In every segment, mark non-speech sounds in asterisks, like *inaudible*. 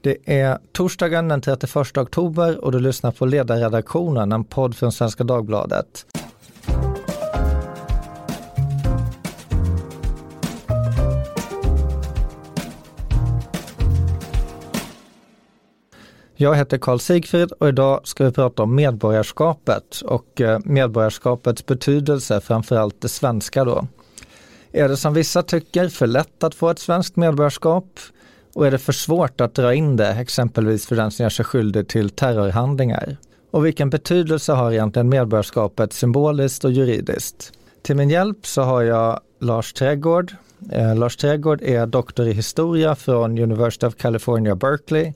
Det är torsdagen den 31 oktober och du lyssnar på Ledarredaktionen, en podd från Svenska Dagbladet. Jag heter Karl Sigfrid och idag ska vi prata om medborgarskapet och eh, medborgarskapets betydelse, framförallt det svenska då. Är det som vissa tycker för lätt att få ett svenskt medborgarskap? Och är det för svårt att dra in det, exempelvis för den som gör sig skyldig till terrorhandlingar? Och vilken betydelse har egentligen medborgarskapet symboliskt och juridiskt? Till min hjälp så har jag Lars Trädgård. Eh, Lars Trädgård är doktor i historia från University of California, Berkeley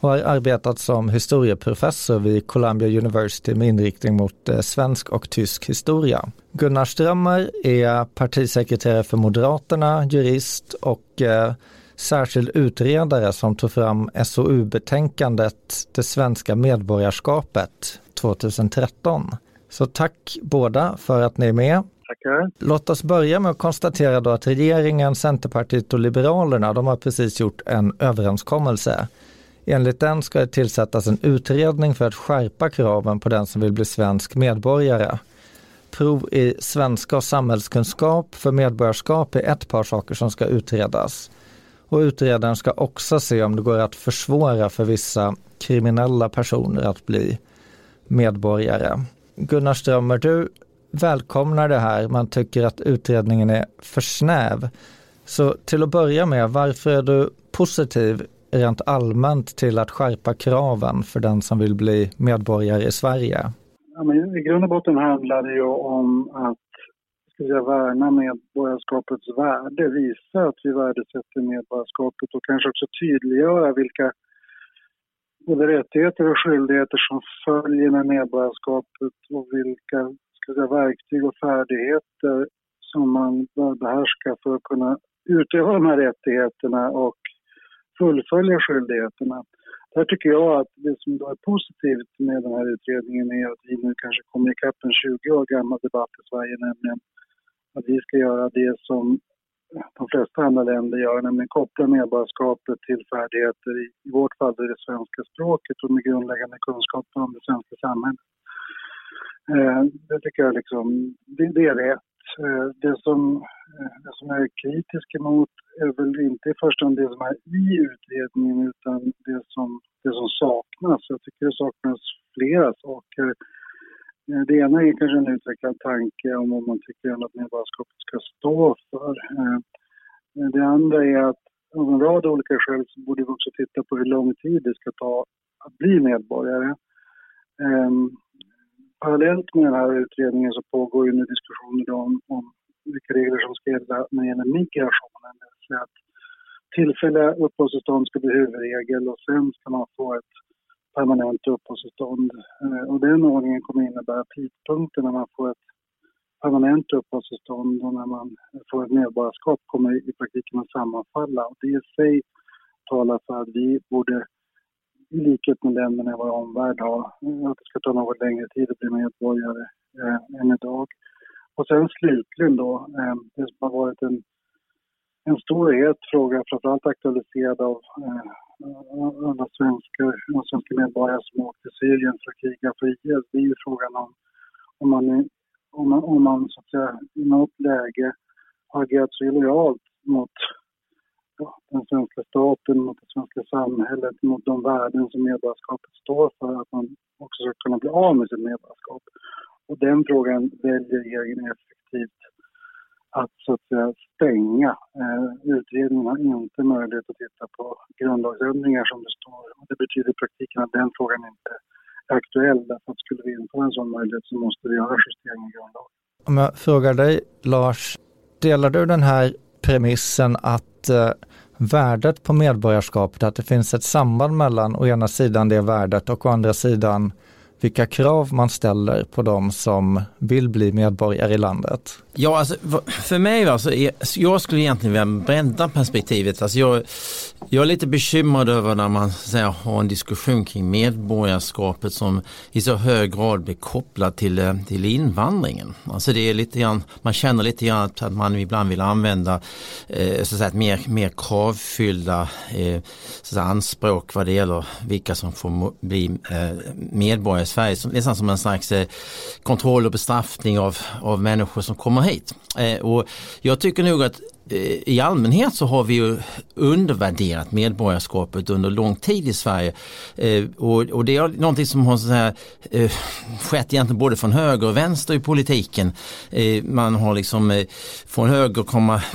och har arbetat som historieprofessor vid Columbia University med inriktning mot eh, svensk och tysk historia. Gunnar Strömmer är partisekreterare för Moderaterna, jurist och eh, särskild utredare som tog fram SOU-betänkandet Det svenska medborgarskapet 2013. Så tack båda för att ni är med. Tackar. Låt oss börja med att konstatera då att regeringen, Centerpartiet och Liberalerna, de har precis gjort en överenskommelse. Enligt den ska det tillsättas en utredning för att skärpa kraven på den som vill bli svensk medborgare. Prov i svenska och samhällskunskap för medborgarskap är ett par saker som ska utredas. Och utredaren ska också se om det går att försvåra för vissa kriminella personer att bli medborgare. Gunnar Strömmer, du välkomnar det här. Man tycker att utredningen är för snäv. Så till att börja med, varför är du positiv rent allmänt till att skärpa kraven för den som vill bli medborgare i Sverige? Ja, men I grund och botten handlar det ju om att ska värna medborgarskapets värde, visa att vi värdesätter medborgarskapet och kanske också tydliggöra vilka både rättigheter och skyldigheter som följer med medborgarskapet och vilka ska säga, verktyg och färdigheter som man bör behärska för att kunna utöva de här rättigheterna och fullfölja skyldigheterna. Där tycker jag att det som då är positivt med den här utredningen är att vi nu kanske kommer ikapp en 20 år gammal debatt i Sverige, nämligen att vi ska göra det som de flesta andra länder gör, nämligen koppla medborgarskapet till färdigheter, i, vårt fall det, svenska språket och med grundläggande kunskaper om det svenska samhället. Eh, det tycker jag liksom, det, det är rätt. Eh, det, som, eh, det som jag är kritisk emot är väl inte i första hand det som är i utredningen utan det som, det som saknas. Jag tycker det saknas flera saker Eh, det ena är kanske en utvecklad tanke om vad man tycker att medborgarskapet ska stå för. Eh, eh, det andra är att av en rad olika skäl så borde vi också titta på hur lång tid det ska ta att bli medborgare. Parallellt med den här utredningen så pågår ju nu diskussioner om, om vilka regler som ska gälla när det gäller migrationen. Det vill säga att tillfälliga uppehållstillstånd ska bli huvudregel och sen ska man få ett permanent uppehållstillstånd. Eh, och den ordningen kommer innebära tidpunkten när man får ett permanent uppehållstillstånd och när man får ett medborgarskap kommer i praktiken att sammanfalla. Och det i sig talar för att vi borde, i likhet med länderna i vår omvärld, ha att det ska ta något längre tid att bli medborgare eh, än idag. Och sen slutligen då, eh, det som har varit en, en stor och het fråga, framförallt aktualiserad av eh, alla svenskar, svenska medborgare som åkte till Syrien för att kriga för IS. Det är ju frågan om om man, om man, om man så att säga, i något läge har agerat så illojalt mot ja, den svenska staten, mot det svenska samhället, mot de värden som medborgarskapet står för, att man också ska kunna bli av med sitt medborgarskap. Och den frågan väljer regeringen effektivt att så att säga stänga. Eh, utredningen har inte möjlighet att titta på grundlagsändringar som det står. Och det betyder i praktiken att den frågan inte är aktuell därför att skulle vi införa en sån möjlighet så måste vi göra justeringar i grundlagen. Om jag frågar dig Lars, delar du den här premissen att eh, värdet på medborgarskapet, att det finns ett samband mellan å ena sidan det värdet och å andra sidan vilka krav man ställer på de som vill bli medborgare i landet? Ja, alltså, för mig, alltså, jag skulle egentligen vilja bredda perspektivet. Alltså, jag, jag är lite bekymrad över när man här, har en diskussion kring medborgarskapet som i så hög grad blir kopplad till, eh, till invandringen. Alltså det är lite grann, man känner lite grann att man ibland vill använda eh, så att säga, mer, mer kravfyllda eh, så säga, anspråk vad det gäller vilka som får bli eh, medborgare i Sverige. Som, nästan som en slags eh, kontroll och bestraffning av, av människor som kommer hit. Eh, och jag tycker nog att Eh, i allmänhet så har vi ju undervärderat medborgarskapet under lång tid i Sverige. Eh, och, det är någonting som har så här, eh, skett egentligen både från höger och vänster i politiken. Man har liksom från höger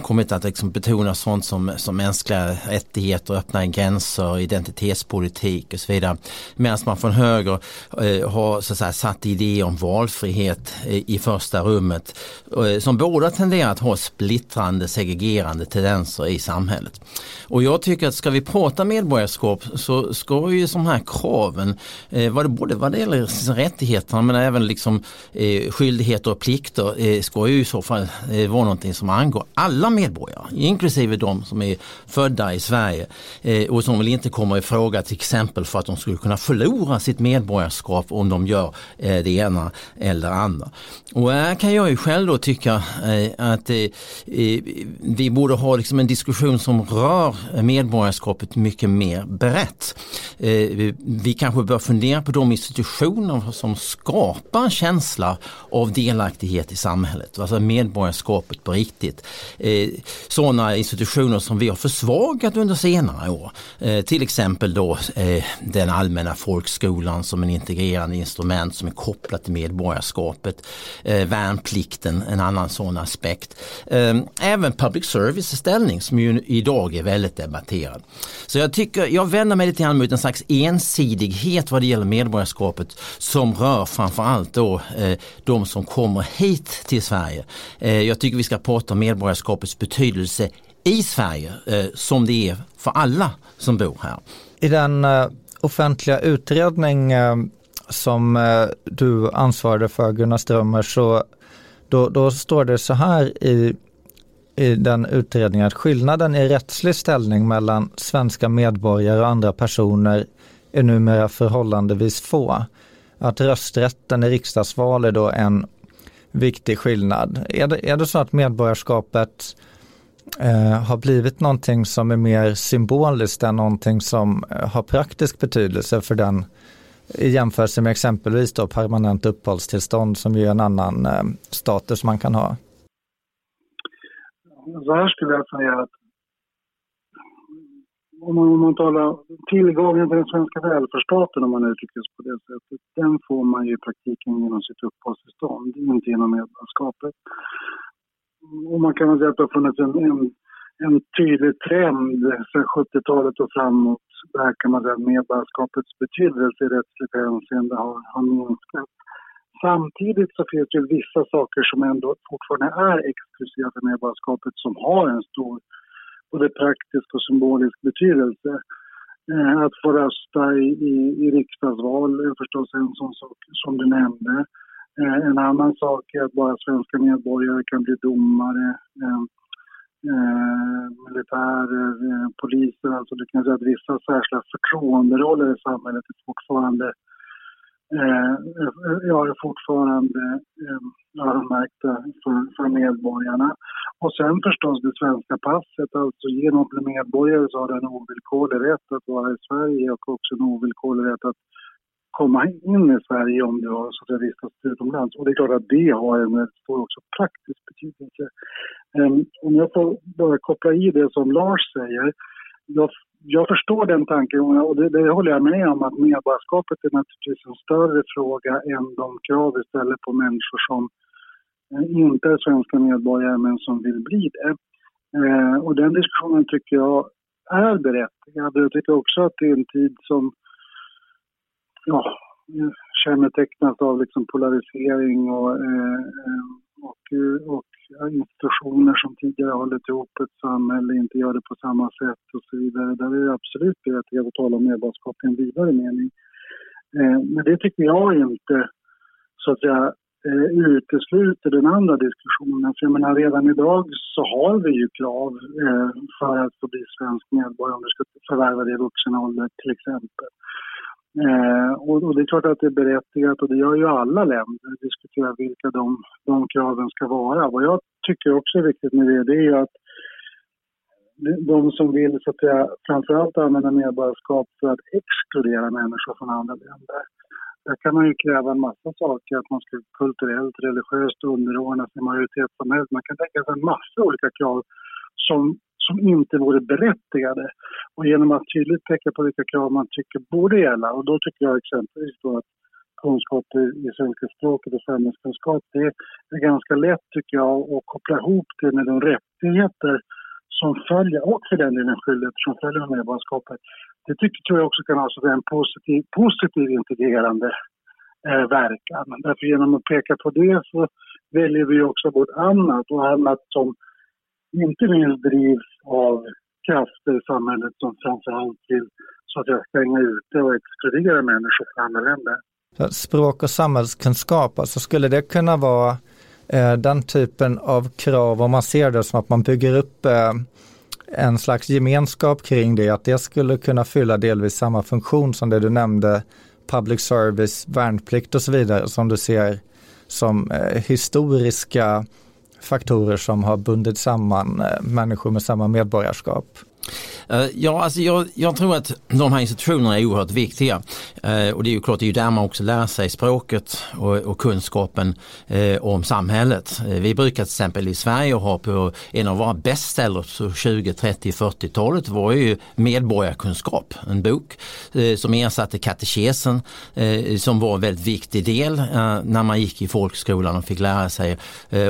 kommit att liksom betona sånt som, som mänskliga rättigheter, öppna gränser, identitetspolitik och så vidare. Medan man från höger har så att säga, satt idéer om valfrihet i första rummet som båda tenderar att ha splittrande segregation segregerande tendenser i samhället. Och jag tycker att ska vi prata medborgarskap så ska ju de här kraven, eh, vad det, både vad det gäller rättigheterna men även liksom eh, skyldigheter och plikter, eh, ska ju i så fall eh, vara någonting som angår alla medborgare, inklusive de som är födda i Sverige eh, och som väl inte kommer i fråga till exempel för att de skulle kunna förlora sitt medborgarskap om de gör eh, det ena eller andra. Och här kan jag ju själv då tycka eh, att vi borde ha liksom en diskussion som rör medborgarskapet mycket mer brett. Eh, vi kanske bör fundera på de institutioner som skapar en känsla av delaktighet i samhället, alltså medborgarskapet på riktigt. Eh, Sådana institutioner som vi har försvagat under senare år. Eh, till exempel då den allmänna folkskolan som en integrerande instrument som är kopplat till medborgarskapet. Värnplikten, en annan sån aspekt. Även public service ställning som ju idag är väldigt debatterad. Så jag tycker, jag vänder mig lite grann mot en slags ensidighet vad det gäller medborgarskapet som rör framförallt då eh, de som kommer hit till Sverige. Eh, jag tycker vi ska prata om medborgarskapets betydelse i Sverige eh, som det är för alla som bor här. I den eh, offentliga utredning eh, som eh, du ansvarade för Gunnar Strömmer så då, då står det så här i i den utredningen att skillnaden i rättslig ställning mellan svenska medborgare och andra personer är numera förhållandevis få. Att rösträtten i riksdagsval är då en viktig skillnad. Är det, är det så att medborgarskapet eh, har blivit någonting som är mer symboliskt än någonting som eh, har praktisk betydelse för den i jämförelse med exempelvis då permanent uppehållstillstånd som ju är en annan eh, status man kan ha? Så här skulle jag säga att om man, om man talar tillgången till den svenska välfärdsstaten, om man uttrycker sig på det sättet, den får man ju i praktiken genom sitt uppehållstillstånd, inte genom medborgarskapet. Och man kan väl säga att det har funnits en, en, en tydlig trend sedan 70-talet och framåt. Där kan man säga att medborgarskapets betydelse i rättsligt hänseende har, har minskat. Samtidigt så finns det vissa saker som ändå fortfarande är exklusiva för medborgarskapet som har en stor både praktisk och symbolisk betydelse. Eh, att få rösta i, i, i riksdagsval är förstås en sån sak som du nämnde. Eh, en annan sak är att bara svenska medborgare kan bli domare, eh, eh militärer, eh, poliser. Alltså du kan säga att vissa särskilda förtroenderoller i samhället är fortfarande eh, jag är fortfarande eh, öronmärkta för, för medborgarna. Och sen förstås det svenska passet, alltså genom att bli medborgare så har du en ovillkorlig rätt att vara i Sverige och också en ovillkorlig rätt att komma in i Sverige om du har så att säga, vistats utomlands. Och det är klart att det har en eh, stor också praktisk betydelse. Um, om jag får bara koppla i det som Lars säger. Jag jag förstår den tanken och det, det håller jag med om att medborgarskapet är naturligtvis en större fråga än de krav vi ställer på människor som eh, inte är svenska medborgare men som vill bli det. Eh, och den diskussionen tycker jag är berättigad. Jag tycker också att det är en tid som ja, kännetecknas av liksom polarisering och, eh, eh och, eh, och institutioner som tidigare hållit ihop ett samhälle inte gör det på samma sätt och så vidare. Där är det absolut berättigat att tala om medborgarskap i en vidare mening. Eh, men det tycker jag inte så att säga eh, utesluter den andra diskussionen. För jag menar, redan idag så har vi ju krav eh, för att få bli svensk medborgare om du ska förvärva det i vuxen ålder till exempel. Eh, och, och, det är klart att det är berättigat och det gör ju alla länder, diskutera vilka de, de kraven ska vara. Vad jag tycker också är viktigt med det, det är ju att de som vill så att säga, framförallt använda medborgarskap för att exkludera människor från andra länder. Där kan man ju kräva en massa saker, att man ska kulturellt, religiöst underordna sig majoritetssamhället. Man kan tänka sig en massa olika krav som, som inte vore berättigade. Och genom att tydligt peka på vilka krav man tycker borde gälla, och då tycker jag exempelvis då att kunskaper i svenska språket och samhällskunskap, det är ganska lätt tycker jag att koppla ihop det med de rättigheter som följer, och för den delen skyldigheter som följer med medborgarskapet. Det tycker, tror jag också kan ha en positiv, positiv integrerande eh, verkan. Därför genom att peka på det så väljer vi också bort annat och annat som inte minst drivs av krafter i samhället som framförallt vill så att jag stänga ute och exkludera människor från andra länder. Språk och samhällskunskap, alltså skulle det kunna vara Eh, den typen av krav, om man ser det som att man bygger upp eh, en slags gemenskap kring det, att det skulle kunna fylla delvis samma funktion som det du nämnde, public service, värnplikt och så vidare, som du ser som eh, historiska faktorer som har bundit samman eh, människor med samma medborgarskap. Eh, ja, alltså jag, jag, tror att de här institutionerna är oerhört viktiga. Eh, och det är ju klart, det är ju där man också lär sig språket och, och kunskapen eh, om samhället. vi brukar till exempel i Sverige ha på en av våra bestsellers på 20, 30, 40-talet var ju medborgarkunskap, en bok som ersatte katekesen som var en väldigt viktig del när man gick i folkskolan och fick lära sig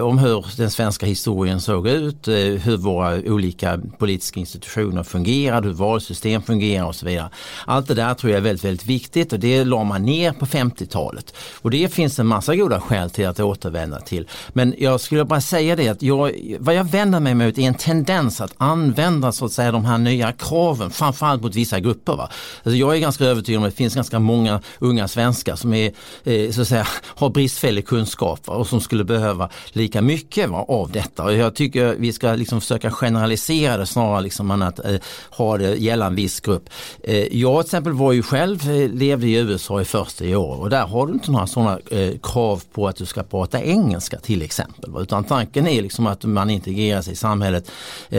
om hur den svenska historien såg ut, hur våra olika politiska institutioner fungerade fungerar, hur valsystem fungerar och så vidare. Allt det där tror jag är väldigt, väldigt viktigt och det la man ner på 50-talet. Och det finns en massa goda skäl till att återvända till. Men jag skulle bara säga det att jag, vad jag vänder mig mot är en tendens att använda så att säga de här nya kraven, framförallt mot vissa grupper. Va? Alltså jag är ganska övertygad om att det finns ganska många unga svenskar som är, eh, så att säga, *laughs* har bristfällig kunskap va? och som skulle behöva lika mycket va, av detta. Och jag tycker vi ska liksom försöka generalisera det snarare liksom än att eh, har det gälla en viss grupp. Eh, jag till exempel var ju själv, eh, levde i USA i 40 år och där har du inte några sådana eh, krav på att du ska prata engelska till exempel. Utan tanken är liksom att man integrerar sig i samhället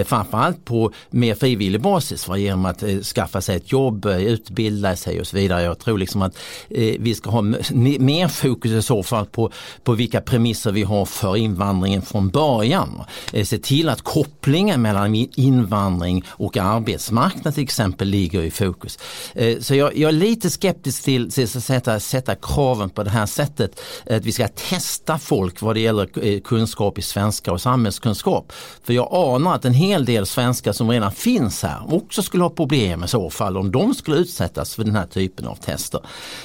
framförallt på mer frivillig basis va? genom att skaffa sig ett jobb, utbilda sig och så vidare. Jag tror liksom att vi ska ha mer fokus i så fall på, på vilka premisser vi har för invandringen från början. Se till att kopplingen mellan invandring och arbete arbetsmarknad till exempel ligger i fokus. Eh, så jag, jag är lite skeptisk till, till att sätta, sätta kraven på det här sättet. Att vi ska testa folk vad det gäller eh, kunskap i svenska och samhällskunskap. För jag anar att en hel del svenskar som redan finns här också skulle ha problem i så fall om de skulle utsättas för den här typen av tester.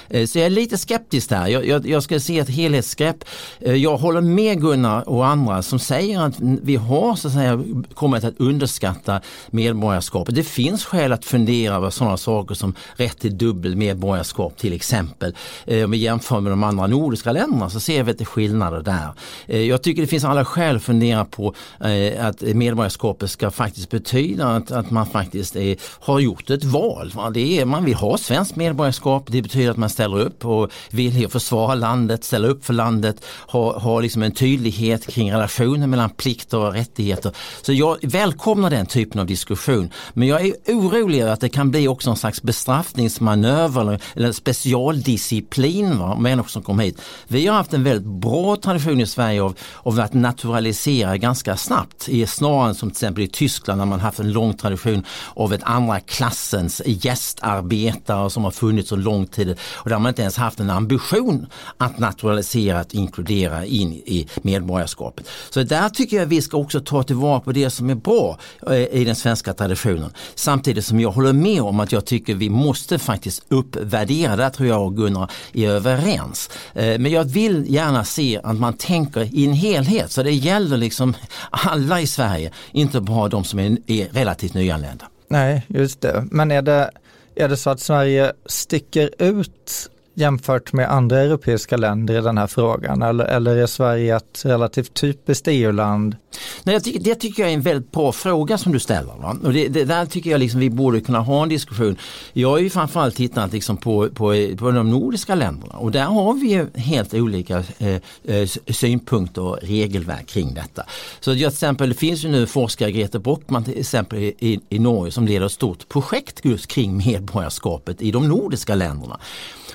Eh, så jag är lite skeptisk där. Jag, jag, jag ska se ett helhetsgrepp. Jag håller med Gunnar och andra som säger att vi har så att säga kommit att underskatta medborgarskap medborgarskapet. Det finns skäl att fundera över sådana saker som rätt till dubbel medborgarskap till exempel. Eh, om vi jämför med de andra nordiska länderna så ser vi att det är skillnader där. Eh, jag tycker det finns alla skäl att fundera på eh, att medborgarskapet ska faktiskt betyda att, att man faktiskt är, har gjort ett val. Det är, man vill ha svenskt medborgarskap, det betyder att man ställer upp och vill försvara landet, ställa upp för landet, ha, ha liksom en tydlighet kring relationen mellan plikter och rättigheter. Så jag välkomnar den typen av diskussion. Men jag är orolig att det kan bli också en slags bestraffningsmanöver eller specialdisciplin va, människor som kommer hit. Vi har haft en väldigt bra tradition i Sverige av, av att naturalisera ganska snabbt. I, snarare än som till exempel i Tyskland där man haft en lång tradition av ett andra klassens gästarbetare som har funnits så lång tid och där man inte ens haft en ambition att naturalisera, att inkludera in i medborgarskapet. Så där tycker jag vi ska också ta tillvara på det som är bra eh, i den svenska traditionen situationen. Samtidigt som jag håller med om att jag tycker vi måste faktiskt uppvärdera, där tror jag och Gunnar är överens. Eh, men jag vill gärna se att man tänker i en helhet så det gäller liksom alla i Sverige, inte bara de som är relativt nyanlända. Nej, just det. Men är det, är det så att Sverige sticker ut jämfört med andra europeiska länder i den här frågan? Eller, eller är Sverige ett relativt typiskt EU-land? Nej, tycker, det tycker jag är en väldigt bra fråga som du ställer. Va? Och det, det, där tycker jag liksom vi borde kunna ha en diskussion. Jag har ju framförallt tittat liksom på, på, på de nordiska länderna och där har vi ju helt olika eh, eh synpunkter och regelverk kring detta. Så till exempel, det finns ju nu forskare, Grete Brockman till exempel i, i Norge som leder ett stort projekt just kring medborgarskapet i de nordiska länderna.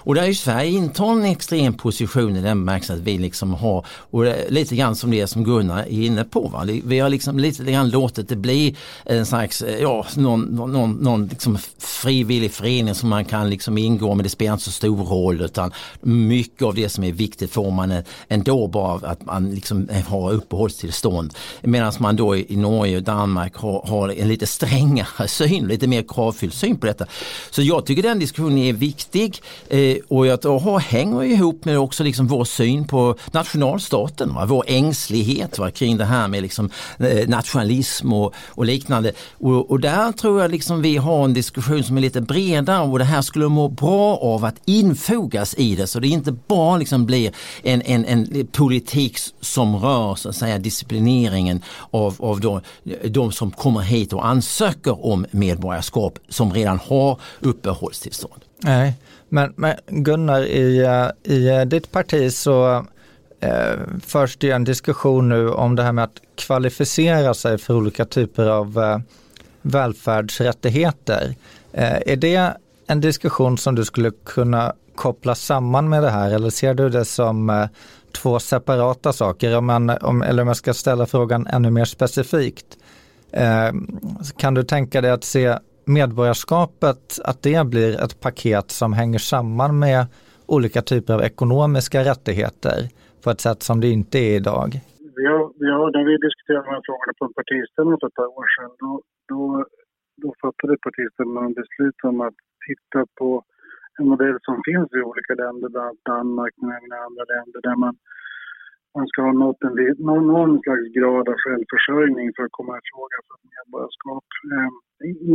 Och där är ju Sverige intar en extrem position i den bemärkelsen att vi liksom har, och lite grann som det som Gunnar är inne på, va? vi har liksom lite grann låtit det bli en slags, eh, ja, någon, någon, någon liksom frivillig förening som man kan liksom ingå men det spelar inte så stor roll utan mycket av det som är viktigt får man ändå bara att man liksom har uppehållstillstånd. Medan man då i Norge och Danmark har, har en lite strängare *laughs* syn, lite mer kravfylld syn på detta. Så jag tycker den diskussionen är viktig. Eh, Eh, och jag aha, hänger ihop med också liksom vår syn på nationalstaten, va? vår ängslighet va? kring det här med liksom, eh, nationalism och, och liknande. Och, och, där tror jag liksom vi har en diskussion som är lite bredare och det här skulle må bra av att infogas i det så det inte bara liksom blir en, en, en politik som rör så att säga, disciplineringen av, av de, de som kommer hit och ansöker om medborgarskap som redan har uppehållstillstånd. Nej, men, men Gunnar, i, eh, i eh, ditt parti så eh, förs det en diskussion nu om det här med att kvalificera sig för olika typer av eh, välfärdsrättigheter. Eh, är det en diskussion som du skulle kunna koppla samman med det här eller ser du det som eh, två separata saker? Om man, om, eller om jag ska ställa frågan ännu mer specifikt. Eh, kan du tänka dig att se medborgarskapet, att det blir ett paket som hänger samman med olika typer av ekonomiska rättigheter på ett sätt som det inte är idag? Vi har, vi har, när vi diskuterade de här frågorna på en partistämma för ett par år sedan, då, då, då fattade partistämman beslut om att titta på en modell som finns i olika länder, bland annat Danmark men även andra länder, där man man ska ha nått en, någon, någon slags grad av självförsörjning för att komma i fråga för ett medborgarskap. Eh,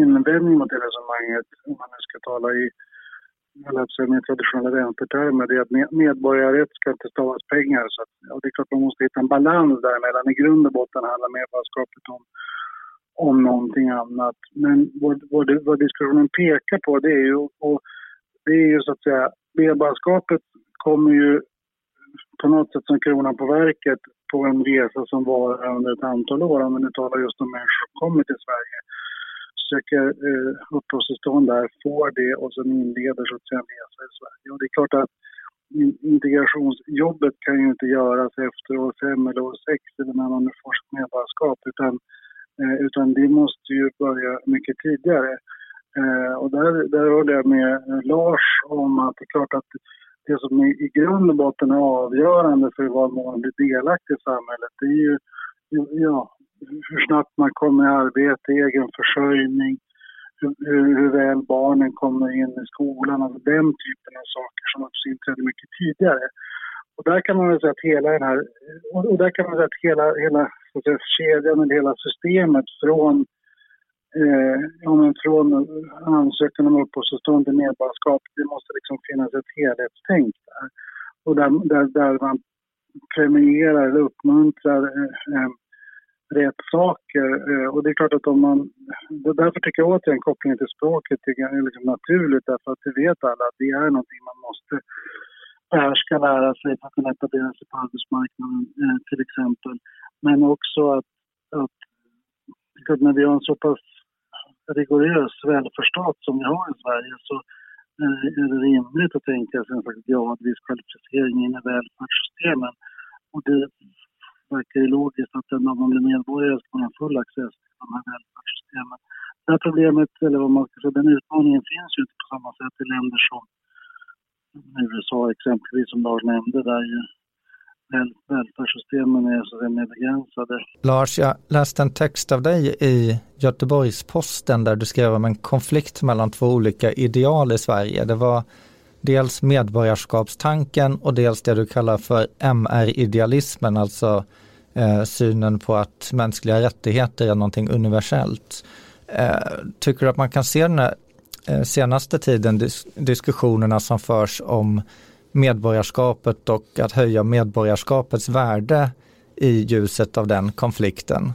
invändning mot det resonemanget, om man nu ska tala i med traditionella vänstertermer, det är att medborgarrätt ska inte stavas pengar. Så att, ja, det är klart man måste hitta en balans däremellan. I grund och botten handlar medborgarskapet om, om någonting annat. Men vad, vad, vad diskussionen pekar på det är ju, och det är ju så att säga, medborgarskapet kommer ju på något sätt som kronan på verket på en resa som varar under ett antal år, om vi nu talar just om människor som kommer till Sverige, söker eh, uppehållstillstånd där, får det och sen inleder så att säga en resa i Sverige. Och det är klart att integrationsjobbet kan ju inte göras efter år fem eller år sex eller när man nu får sitt medborgarskap utan, eh, utan det måste ju börja mycket tidigare. Eh, och där, där håller jag med Lars om att det är klart att det som i grund och botten är avgörande för vad man blir delaktig i samhället, det är ju ja, hur snabbt man kommer i arbete, egen försörjning, hur, hur, väl barnen kommer in i skolan, alltså den typen av saker som också inträder mycket tidigare. Och där kan man väl säga att hela den här, och där kan man säga att hela, hela så att säga, kedjan, eller hela systemet från eh, ja, från ansökan om uppehållstillstånd till medborgarskap, det måste liksom finnas ett helhetstänk där. Och där, där, där man premierar eller uppmuntrar eh, eh rätt saker. Eh, och det är klart att om man... Därför tycker jag återigen kopplingen till språket är liksom naturligt därför att det vet alla att det är någonting man måste behärska, lära sig för att kunna etablera sig på arbetsmarknaden eh, till exempel. Men också att, att när vi har en så pass rigorös välfärdsstat som vi har i Sverige så eh, är det rimligt att tänka sig en slags gradvis kvalificering in i välfärdssystemen. Och det verkar ju logiskt att den man blir medborgare ska ha full access till de här välfärdssystemen. Det här problemet, eller vad man ska säga, den utmaningen finns ju inte på samma sätt i länder som USA exempelvis, som Lars nämnde, där ju välfärdssystemen är så att mer begränsade. Lars, jag läste en text av dig i Göteborgs-Posten där du skrev om en konflikt mellan två olika ideal i Sverige. Det var dels medborgarskapstanken och dels det du kallar för MR-idealismen, alltså eh, synen på att mänskliga rättigheter är någonting universellt. Eh, tycker du att man kan se den här eh, senaste tiden dis diskussionerna som förs om medborgarskapet och att höja medborgarskapets värde i ljuset av den konflikten?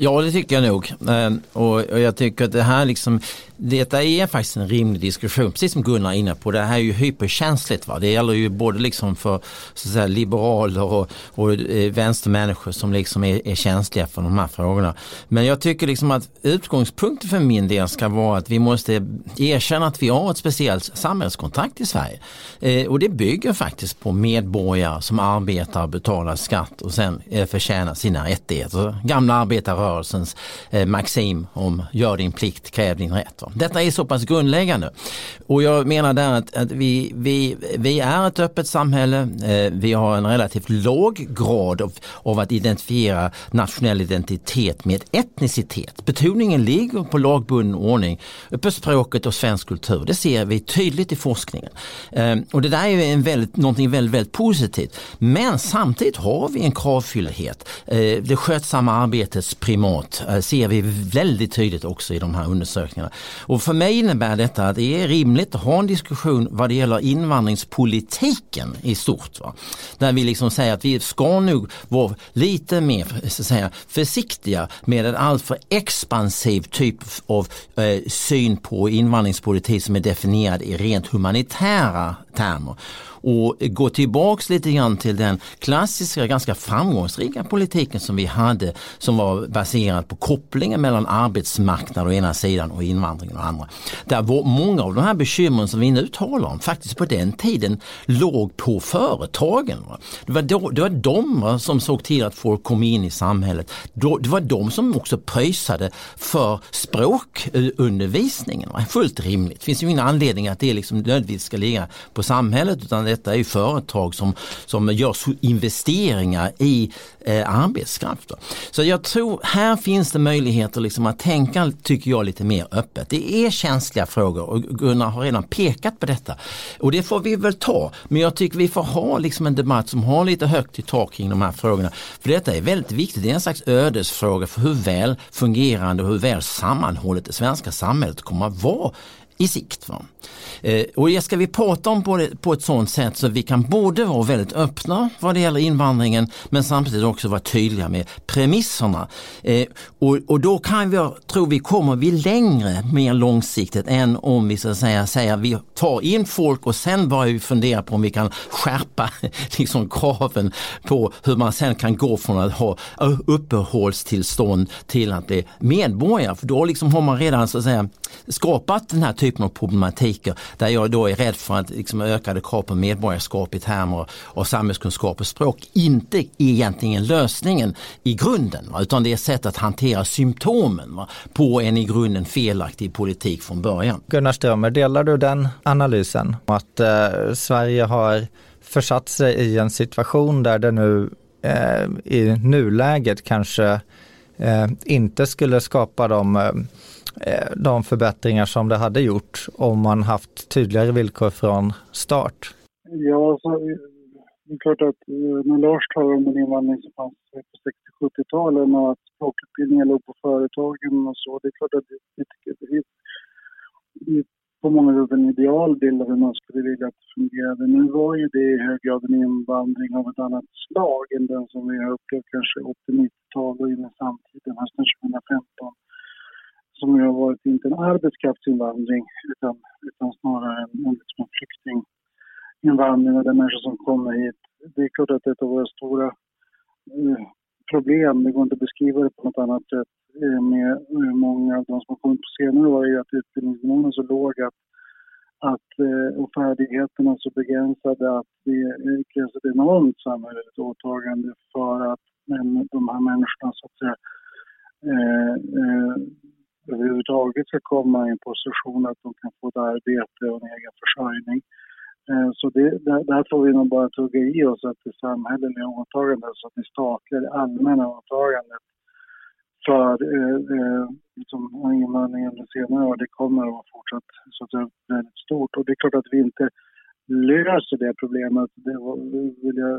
Ja, det tycker jag nog. Eh, och jag tycker att det här liksom, detta är faktiskt en rimlig diskussion, precis som Gunnar är inne på. Det här är ju hyperkänsligt. Va? Det gäller ju både liksom för så att säga, liberaler och, och eh, vänstermänniskor som liksom är, är, känsliga för de här frågorna. Men jag tycker liksom att utgångspunkten för min del ska vara att vi måste erkänna att vi har ett speciellt samhällskontrakt i Sverige. Eh, och det bygger faktiskt på medborgare som arbetar betalar skatt och sen förtjänar sina rättigheter. Gamla arbetarrörelsens eh, maxim om gör din plikt, kräv din rätt. Detta är så pass grundläggande. Och jag menar där att, att vi, vi, vi är ett öppet samhälle. Eh, vi har en relativt låg grad av, av att identifiera nationell identitet med etnicitet. Betoningen ligger på lagbunden ordning, på språket och svensk kultur. Det ser vi tydligt i forskningen. Eh, och det där är en väldigt, någonting väldigt, väldigt positivt. Men samtidigt har vi en kravfyllighet. Eh, det skötsamma arbetet arbetets primat eh, ser vi väldigt tydligt också i de här undersökningarna. Och för mig innebär detta att det är rimligt att ha en diskussion vad det gäller invandringspolitiken i stort. Va? Där vi liksom säger att vi ska nog vara lite mer eh, så att säga, försiktiga med en alltför expansiv typ av eh, syn på invandringspolitik som är definierad i rent humanitära termer och gå tillbaks lite grann till den klassiska, ganska framgångsrika politiken som vi hade som var baserad på kopplingen mellan arbetsmarknad å ena sidan och invandring å andra. Där var många av de här bekymren som vi nu talar om faktiskt på den tiden låg på företagen. Det var, då, det var de som såg till att folk kom in i samhället. Det var de som också pröjsade för språkundervisningen. Fullt rimligt. Det finns ju ingen anledning att det liksom nödvändigtvis ska ligga på samhället utan detta är företag som, som gör investeringar i eh, arbetskraft. Så jag tror här finns det möjligheter liksom att tänka, tycker jag, lite mer öppet. Det är känsliga frågor och Gunnar har redan pekat på detta. Och det får vi väl ta. Men jag tycker vi får ha liksom en debatt som har lite högt i tak kring de här frågorna. För detta är väldigt viktigt. Det är en slags ödesfråga för hur väl fungerande och hur väl sammanhållet det svenska samhället kommer att vara i sikt. Va? Eh, och det ska vi prata om på, det, på ett sådant sätt så vi kan både vara väldigt öppna vad det gäller invandringen men samtidigt också vara tydliga med premisserna. Eh, och, och då kan vi, tror vi kommer vi längre mer långsiktigt än om vi så att säga säger vi tar in folk och sen börjar vi fundera på om vi kan skärpa *laughs* liksom, kraven på hur man sen kan gå från att ha uppehållstillstånd till att bli medborgare. För då liksom har man redan så att säga skapat den här typen av problematiker där jag då är rädd för att liksom ökade krav på medborgarskap i termer av samhällskunskap och språk inte är egentligen lösningen i grunden va? utan det är sätt att hantera symptomen va? på en i grunden felaktig politik från början. Gunnar Strömmer, delar du den analysen? Att eh, Sverige har försatt sig i en situation där det nu eh, i nuläget kanske eh, inte skulle skapa de Eh, Eh, de förbättringar som det hade gjort om man haft tydligare villkor från start? Ja, alltså, det är klart att eh, när Lars talar om den invandring som fanns på 60-70-talen och att språkutbildningen låg på företagen och så, det är klart att vi tycker det är på många sätt en ideal bild av hur man skulle vilja att det fungerade. Nu var ju det i hög grad en invandring av ett annat slag än den som vi har upplevt kanske 80-90-tal och in i samtiden, hösten 2015 som ju har varit inte en arbetskraftsinvandring utan, utan snarare en, en, liksom en flyktinginvandring och det människor som kommer hit. Det är klart att det är ett av våra stora eh, problem, det går inte att beskriva det på något annat sätt, eh, med hur många av de som har kommit på senare år är att utbildningsnivån är så låg att, att eh, och färdigheterna så begränsade att det krävs ett enormt samhälleligt åtagande för att men, de här människorna så att säga eh, eh, överhuvudtaget ska komma i en position att de kan få ett arbete och en egen försörjning. Eh, så det, där, där får vi nog bara tugga i oss att det samhälleliga åtagandet, så att det statliga, det allmänna åtagandet för eh, eh, liksom invandringen under senare år, det kommer att vara fortsatt så att säga, väldigt stort. Och det är klart att vi inte löser det problemet, det vill jag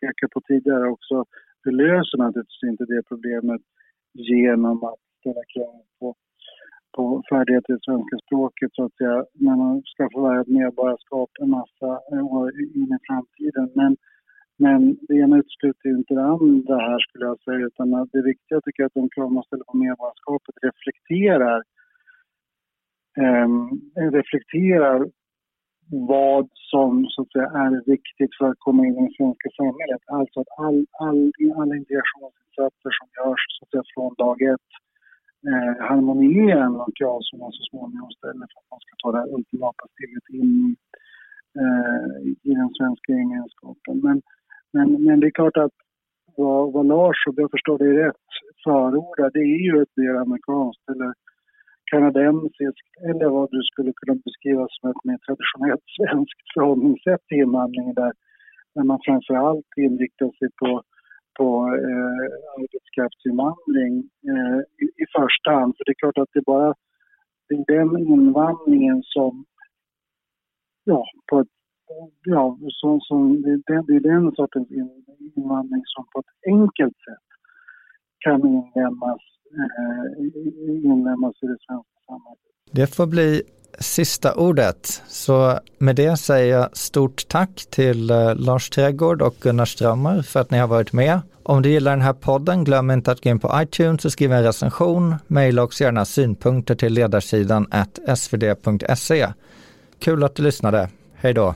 peka på tidigare också. Vi löser naturligtvis inte det problemet genom att ställa krav på på färdigheter i svenska språket så att säga, när man ska förvärva ett medborgarskap en massa år in i framtiden. Men, men det ena utesluter ju inte det andra här skulle jag säga, utan det viktiga tycker jag att de krav man ställer på medborgarskapet reflekterar eh, reflekterar vad som så att säga, är viktigt för att komma in i det svenska samhället. Alltså att all, all, alla integrationsinsatser som görs så att säga, från dag ett eh, harmonierar med de krav som man så småningom ställer för att man ska ta det här ultimata steget in eh, i den svenska gemenskapen. Men, men, men det är klart att vad, vad Lars, om jag förstår det rätt, förordar det är ju ett mer amerikanskt eller kanadensiskt eller vad du skulle kunna beskriva som ett mer traditionellt *laughs* svenskt förhållningssätt till invandringen där, där man framför allt inriktar sig på, på eh, arbetskraftsinvandring eh, i, i, första hand. För det är klart att det är bara det är den invandringen som ja, på ett, ja, som, som, det, är den sortens invandring som på ett enkelt sätt kan inlämnas, Eh, inlemmas i det svenska samhället. Det får bli sista ordet. Så med det säger jag stort tack till eh, Lars Trädgård och Gunnar Strömmer för att ni har varit med. Om du gillar den här podden, glöm inte att gå in på iTunes och skriva en recension. Maila också gärna synpunkter till ledarsidan svd.se. Kul att du lyssnade. Hej då!